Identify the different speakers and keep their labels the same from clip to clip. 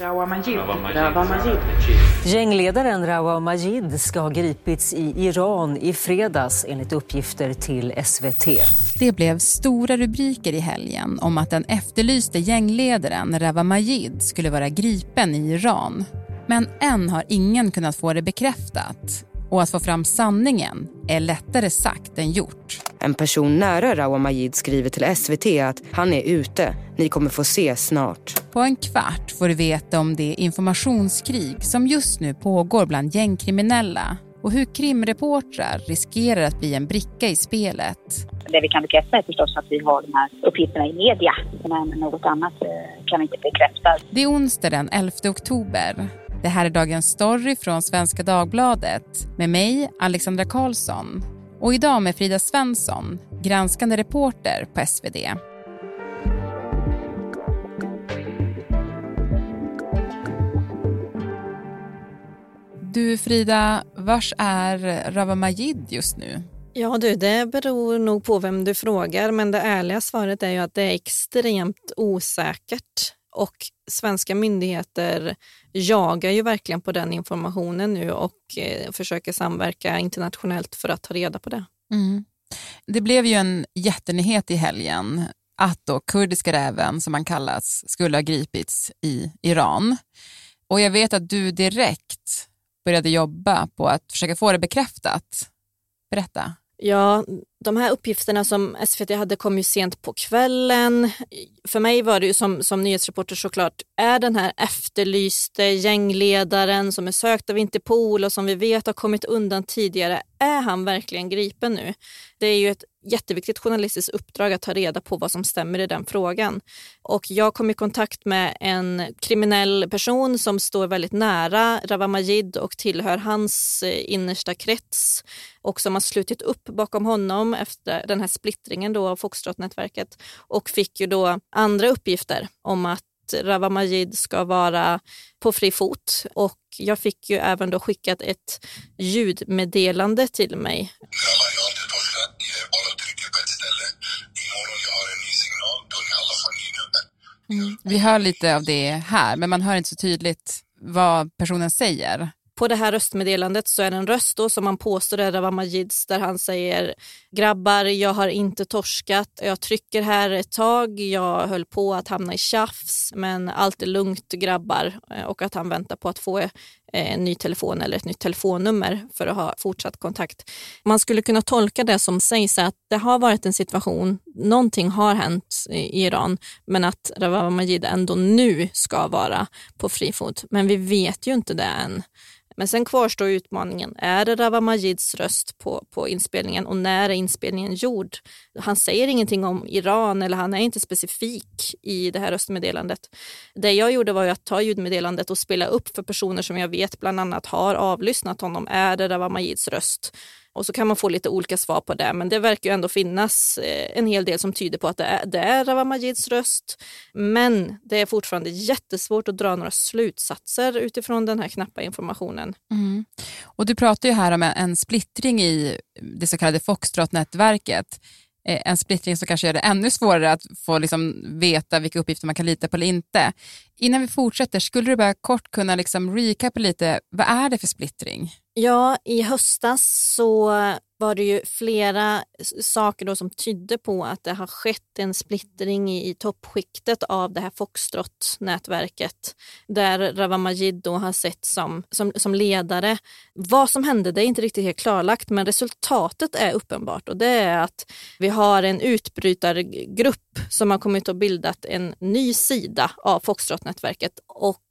Speaker 1: Rawa Majid. Rawa Majid.
Speaker 2: Gängledaren Rawa Majid ska ha gripits i Iran i fredags enligt uppgifter till SVT.
Speaker 3: Det blev stora rubriker i helgen om att den efterlyste gängledaren Rawa Majid skulle vara gripen i Iran. Men än har ingen kunnat få det bekräftat. Och att få fram sanningen är lättare sagt än gjort.
Speaker 4: En person nära Rawa Majid skriver till SVT att han är ute. Ni kommer få se snart.
Speaker 3: På en kvart får du veta om det informationskrig som just nu pågår bland gängkriminella och hur krimreportrar riskerar att bli en bricka i spelet.
Speaker 5: Det vi kan bekräfta är förstås att vi har de här uppgifterna i media, men något annat eh, kan vi inte bekräfta.
Speaker 3: Det är onsdag den 11 oktober. Det här är dagens story från Svenska Dagbladet med mig, Alexandra Karlsson. Och idag med Frida Svensson, granskande reporter på SvD. Du Frida, vars är Rawa Majid just nu?
Speaker 6: Ja du, det beror nog på vem du frågar, men det ärliga svaret är ju att det är extremt osäkert. Och svenska myndigheter jagar ju verkligen på den informationen nu och eh, försöker samverka internationellt för att ta reda på det.
Speaker 3: Mm. Det blev ju en jättenyhet i helgen att då kurdiska räven, som man kallas, skulle ha gripits i Iran. Och jag vet att du direkt började jobba på att försöka få det bekräftat. Berätta.
Speaker 6: Ja, de här uppgifterna som SVT hade kom ju sent på kvällen. För mig var det ju som, som nyhetsreporter såklart, är den här efterlyste gängledaren som är sökt av Interpol och som vi vet har kommit undan tidigare, är han verkligen gripen nu? Det är ju ett jätteviktigt journalistiskt uppdrag att ta reda på vad som stämmer i den frågan. Och jag kom i kontakt med en kriminell person som står väldigt nära Rawa Majid och tillhör hans eh, innersta krets och som har slutit upp bakom honom efter den här splittringen då av Foxtrot-nätverket och fick ju då andra uppgifter om att Rawa Majid ska vara på fri fot och jag fick ju även då skickat ett ljudmeddelande till mig.
Speaker 3: Mm. Vi hör lite av det här, men man hör inte så tydligt vad personen säger.
Speaker 6: På det här röstmeddelandet så är det en röst då som man påstår är Rawa Majids där han säger grabbar, jag har inte torskat, jag trycker här ett tag, jag höll på att hamna i tjafs, men allt är lugnt grabbar eh, och att han väntar på att få eh, en ny telefon eller ett nytt telefonnummer för att ha fortsatt kontakt. Man skulle kunna tolka det som sägs att det har varit en situation, någonting har hänt i Iran, men att Rawa Majid ändå nu ska vara på fri fot. Men vi vet ju inte det än. Men sen kvarstår utmaningen. Är det Rawa Majids röst på, på inspelningen och när är inspelningen gjord? Han säger ingenting om Iran eller han är inte specifik i det här röstmeddelandet. Det jag gjorde var att ta ljudmeddelandet och spela upp för personer som jag vet bland annat har avlyssnat honom. Är det Rawa Majids röst? Och så kan man få lite olika svar på det, men det verkar ju ändå finnas eh, en hel del som tyder på att det är, det är Rawa Majids röst. Men det är fortfarande jättesvårt att dra några slutsatser utifrån den här knappa informationen.
Speaker 3: Mm. Och du pratar ju här om en splittring i det så kallade Foxtrot-nätverket. Eh, en splittring som kanske gör det ännu svårare att få liksom veta vilka uppgifter man kan lita på eller inte. Innan vi fortsätter, skulle du bara kort kunna liksom recapa lite, vad är det för splittring?
Speaker 6: Ja, i höstas så var det ju flera saker då som tydde på att det har skett en splittring i, i toppskiktet av det här Foxtrot-nätverket där Rawa Majid då har sett som, som, som ledare. Vad som hände det är inte riktigt helt klarlagt men resultatet är uppenbart och det är att vi har en utbrytargrupp som har kommit och bildat en ny sida av Foxtrot nätverket och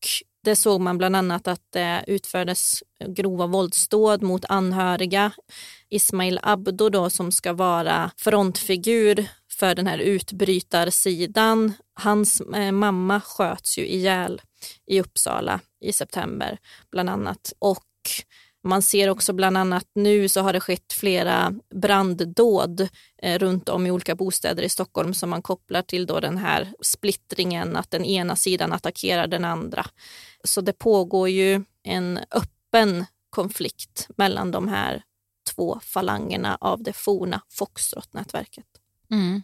Speaker 6: det såg man bland annat att det utfördes grova våldsdåd mot anhöriga. Ismail Abdo då, som ska vara frontfigur för den här utbrytarsidan. Hans eh, mamma sköts ju ihjäl i Uppsala i september bland annat. Och man ser också bland annat nu så har det skett flera branddåd eh, runt om i olika bostäder i Stockholm som man kopplar till då den här splittringen, att den ena sidan attackerar den andra. Så det pågår ju en öppen konflikt mellan de här två falangerna av det forna Foxtrot-nätverket. Mm.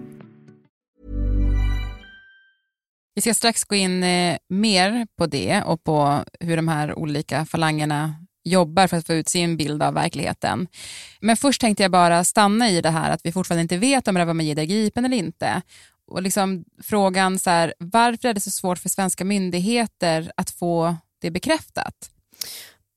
Speaker 3: Vi ska strax gå in eh, mer på det och på hur de här olika falangerna jobbar för att få ut sin bild av verkligheten. Men först tänkte jag bara stanna i det här att vi fortfarande inte vet om Rawa Majid är gripen eller inte. Och liksom frågan så här, varför är det så svårt för svenska myndigheter att få det bekräftat?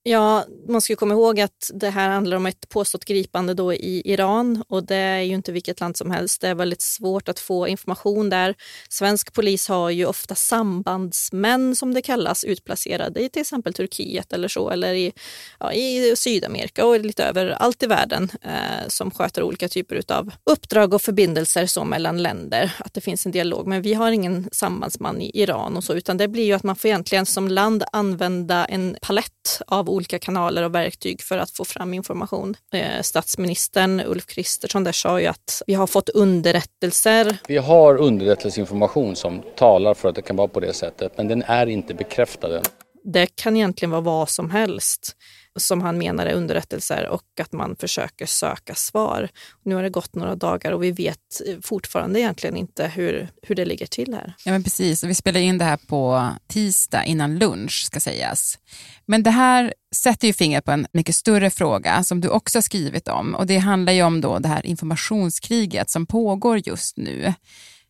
Speaker 6: Ja, man ska komma ihåg att det här handlar om ett påstått gripande då i Iran och det är ju inte vilket land som helst. Det är väldigt svårt att få information där. Svensk polis har ju ofta sambandsmän som det kallas utplacerade i till exempel Turkiet eller så eller i, ja, i Sydamerika och lite överallt i världen eh, som sköter olika typer av uppdrag och förbindelser så mellan länder. Att det finns en dialog. Men vi har ingen sambandsman i Iran och så utan det blir ju att man får egentligen som land använda en palett av olika kanaler och verktyg för att få fram information. Eh, statsministern Ulf Kristersson där sa ju att vi har fått underrättelser.
Speaker 7: Vi har underrättelseinformation som talar för att det kan vara på det sättet, men den är inte bekräftad.
Speaker 6: Det kan egentligen vara vad som helst som han menar är underrättelser och att man försöker söka svar. Nu har det gått några dagar och vi vet fortfarande egentligen inte hur, hur det ligger till här.
Speaker 3: Ja men precis, och vi spelar in det här på tisdag innan lunch ska sägas. Men det här sätter ju fingret på en mycket större fråga som du också har skrivit om och det handlar ju om då det här informationskriget som pågår just nu.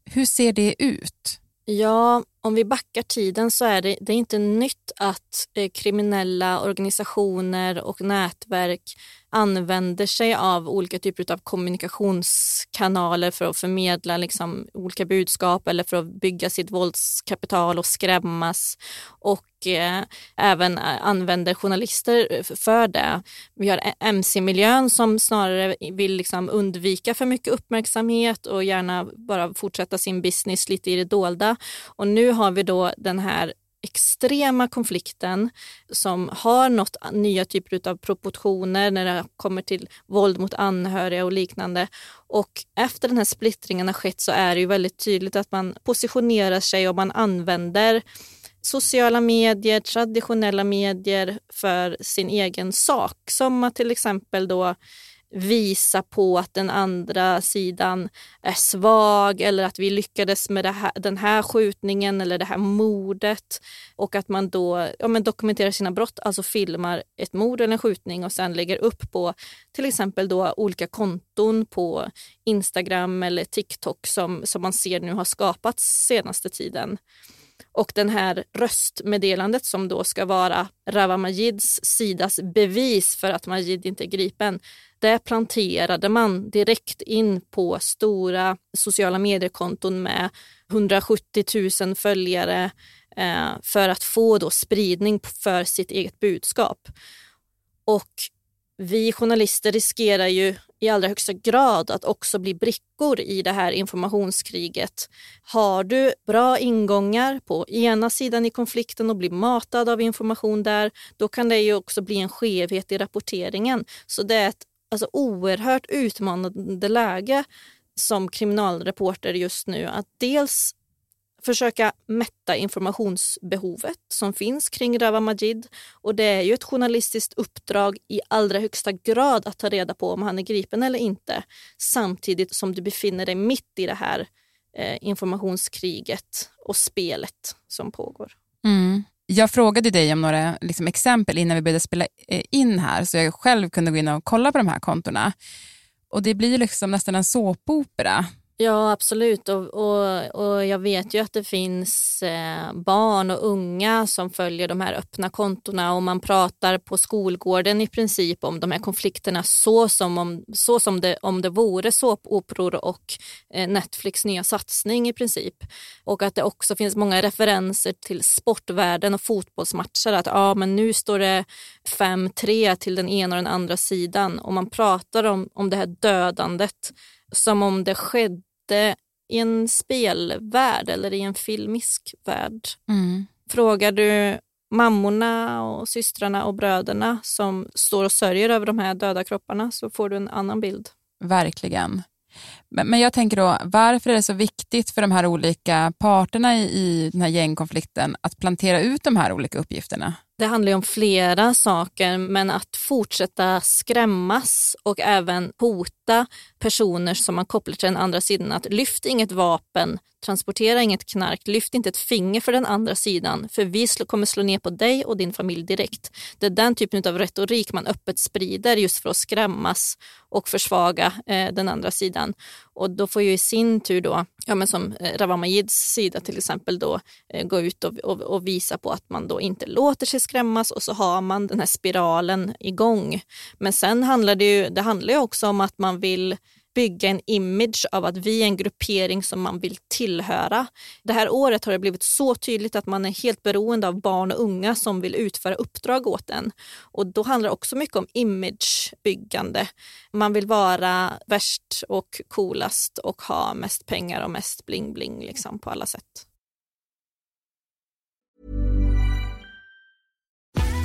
Speaker 3: Hur ser det ut?
Speaker 6: Ja, om vi backar tiden så är det, det är inte nytt att eh, kriminella organisationer och nätverk använder sig av olika typer av kommunikationskanaler för att förmedla liksom, olika budskap eller för att bygga sitt våldskapital och skrämmas. Och eh, även eh, använder journalister eh, för det. Vi har eh, mc-miljön som snarare vill liksom undvika för mycket uppmärksamhet och gärna bara fortsätta sin business lite i det dolda. Och nu har vi då den här extrema konflikten som har nått nya typer av proportioner när det kommer till våld mot anhöriga och liknande. Och efter den här splittringen har skett så är det ju väldigt tydligt att man positionerar sig och man använder sociala medier, traditionella medier för sin egen sak. Som att till exempel då visa på att den andra sidan är svag eller att vi lyckades med här, den här skjutningen eller det här mordet. Och att man då ja, men dokumenterar sina brott, alltså filmar ett mord eller en skjutning och sen lägger upp på till exempel då olika konton på Instagram eller TikTok som, som man ser nu har skapats senaste tiden. Och den här röstmeddelandet som då ska vara Rawa Majids sidas bevis för att Majid inte är gripen, det planterade man direkt in på stora sociala mediekonton med 170 000 följare eh, för att få då spridning för sitt eget budskap. Och vi journalister riskerar ju i allra högsta grad att också bli brickor i det här informationskriget. Har du bra ingångar på ena sidan i konflikten och blir matad av information där, då kan det ju också bli en skevhet i rapporteringen. Så det är ett alltså, oerhört utmanande läge som kriminalreporter just nu. Att dels försöka mätta informationsbehovet som finns kring Rawa Majid. Och det är ju ett journalistiskt uppdrag i allra högsta grad att ta reda på om han är gripen eller inte. Samtidigt som du befinner dig mitt i det här eh, informationskriget och spelet som pågår.
Speaker 3: Mm. Jag frågade dig om några liksom, exempel innan vi började spela eh, in här så jag själv kunde gå in och kolla på de här kontona. Och det blir liksom nästan en såpopera
Speaker 6: Ja, absolut. Och, och, och jag vet ju att det finns eh, barn och unga som följer de här öppna kontona och man pratar på skolgården i princip om de här konflikterna så som om, så som det, om det vore såpoperor och eh, Netflix nya satsning i princip. Och att det också finns många referenser till sportvärlden och fotbollsmatcher. Att ja, men nu står det 5-3 till den ena och den andra sidan och man pratar om, om det här dödandet som om det skedde i en spelvärld eller i en filmisk värld.
Speaker 3: Mm.
Speaker 6: Frågar du mammorna och systrarna och bröderna som står och sörjer över de här döda kropparna så får du en annan bild.
Speaker 3: Verkligen. Men, jag tänker då, varför är det så viktigt för de här olika parterna i, i den här gängkonflikten att plantera ut de här olika uppgifterna?
Speaker 6: Det handlar ju om flera saker, men att fortsätta skrämmas och även hota personer som man kopplar till den andra sidan. Att lyft inget vapen, transportera inget knark, lyft inte ett finger för den andra sidan, för vi kommer slå ner på dig och din familj direkt. Det är den typen av retorik man öppet sprider just för att skrämmas och försvaga eh, den andra sidan. Och då får ju i sin tur då, ja men som Ravamajids Rawa Majids sida till exempel då, eh, gå ut och, och, och, visa på att man då inte låter sig skrämmas och så har man den här spiralen igång. Men sen handlar det ju, det handlar ju också om att man vill bygga en image av att vi är en gruppering som man vill tillhöra. Det här året har det blivit så tydligt att man är helt beroende av barn och unga som vill utföra uppdrag åt en. Och då handlar det också mycket om imagebyggande. Man vill vara värst och coolast och ha mest pengar och mest bling-bling liksom på alla sätt.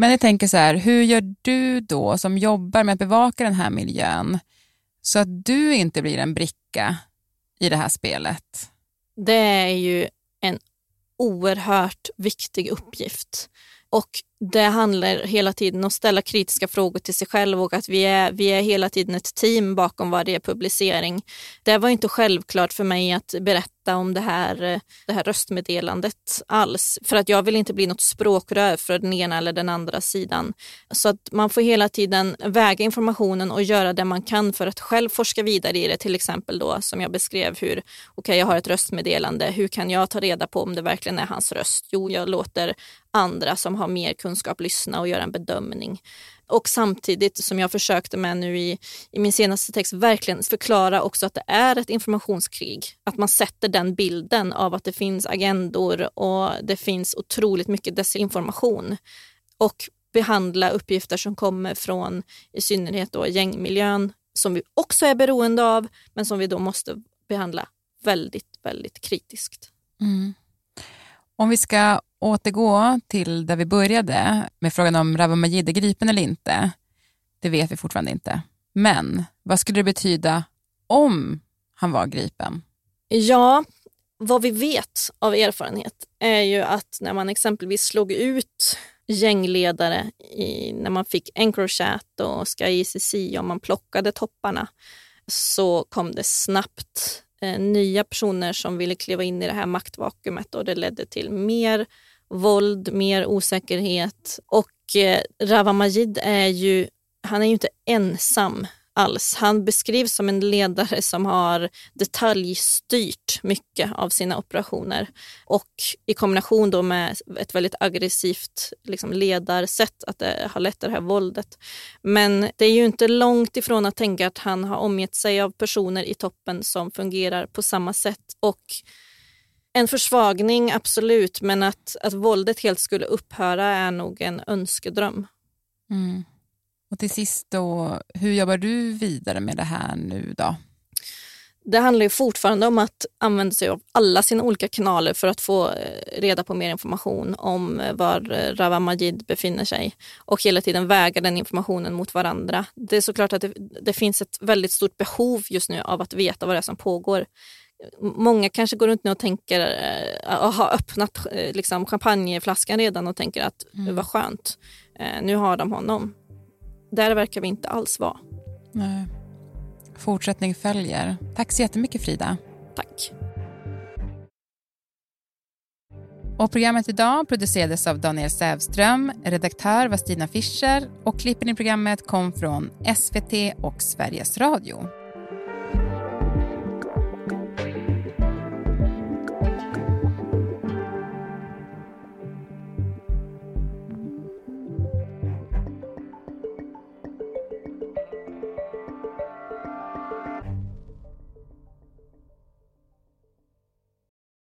Speaker 3: Men jag tänker så här, hur gör du då som jobbar med att bevaka den här miljön så att du inte blir en bricka i det här spelet?
Speaker 6: Det är ju en oerhört viktig uppgift. Och det handlar hela tiden om att ställa kritiska frågor till sig själv och att vi är, vi är hela tiden ett team bakom varje publicering. Det var inte självklart för mig att berätta om det här, det här röstmeddelandet alls. För att jag vill inte bli något språkrör för den ena eller den andra sidan. Så att man får hela tiden väga informationen och göra det man kan för att själv forska vidare i det. Till exempel då som jag beskrev hur, okej okay, jag har ett röstmeddelande, hur kan jag ta reda på om det verkligen är hans röst? Jo, jag låter andra som har mer kunskap kunskap, lyssna och göra en bedömning. Och samtidigt som jag försökte med nu i, i min senaste text verkligen förklara också att det är ett informationskrig. Att man sätter den bilden av att det finns agendor och det finns otroligt mycket desinformation. Och behandla uppgifter som kommer från i synnerhet då gängmiljön som vi också är beroende av men som vi då måste behandla väldigt, väldigt kritiskt.
Speaker 3: Mm. Om vi ska återgå till där vi började med frågan om Rawa Majid är gripen eller inte. Det vet vi fortfarande inte. Men vad skulle det betyda om han var gripen?
Speaker 6: Ja, vad vi vet av erfarenhet är ju att när man exempelvis slog ut gängledare i, när man fick Encrochat och Sky ECC och man plockade topparna så kom det snabbt eh, nya personer som ville kliva in i det här maktvakuumet och det ledde till mer våld, mer osäkerhet. Och eh, Rawa Majid är ju, han är ju inte ensam alls. Han beskrivs som en ledare som har detaljstyrt mycket av sina operationer och i kombination då med ett väldigt aggressivt liksom, ledarsätt att det har lett till det här våldet. Men det är ju inte långt ifrån att tänka att han har omgett sig av personer i toppen som fungerar på samma sätt och en försvagning, absolut, men att, att våldet helt skulle upphöra är nog en önskedröm.
Speaker 3: Mm. Och till sist då, hur jobbar du vidare med det här nu då?
Speaker 6: Det handlar ju fortfarande om att använda sig av alla sina olika kanaler för att få eh, reda på mer information om eh, var eh, Rawa Majid befinner sig och hela tiden väga den informationen mot varandra. Det är såklart att det, det finns ett väldigt stort behov just nu av att veta vad det är som pågår många kanske går runt nu och tänker, äh, har öppnat äh, liksom, champagneflaskan redan och tänker att mm. vad skönt, äh, nu har de honom. Där verkar vi inte alls vara.
Speaker 3: Nej. Fortsättning följer. Tack så jättemycket Frida.
Speaker 6: Tack.
Speaker 3: Och programmet idag producerades av Daniel Sävström, redaktör var Stina Fischer och klippen i programmet kom från SVT och Sveriges Radio.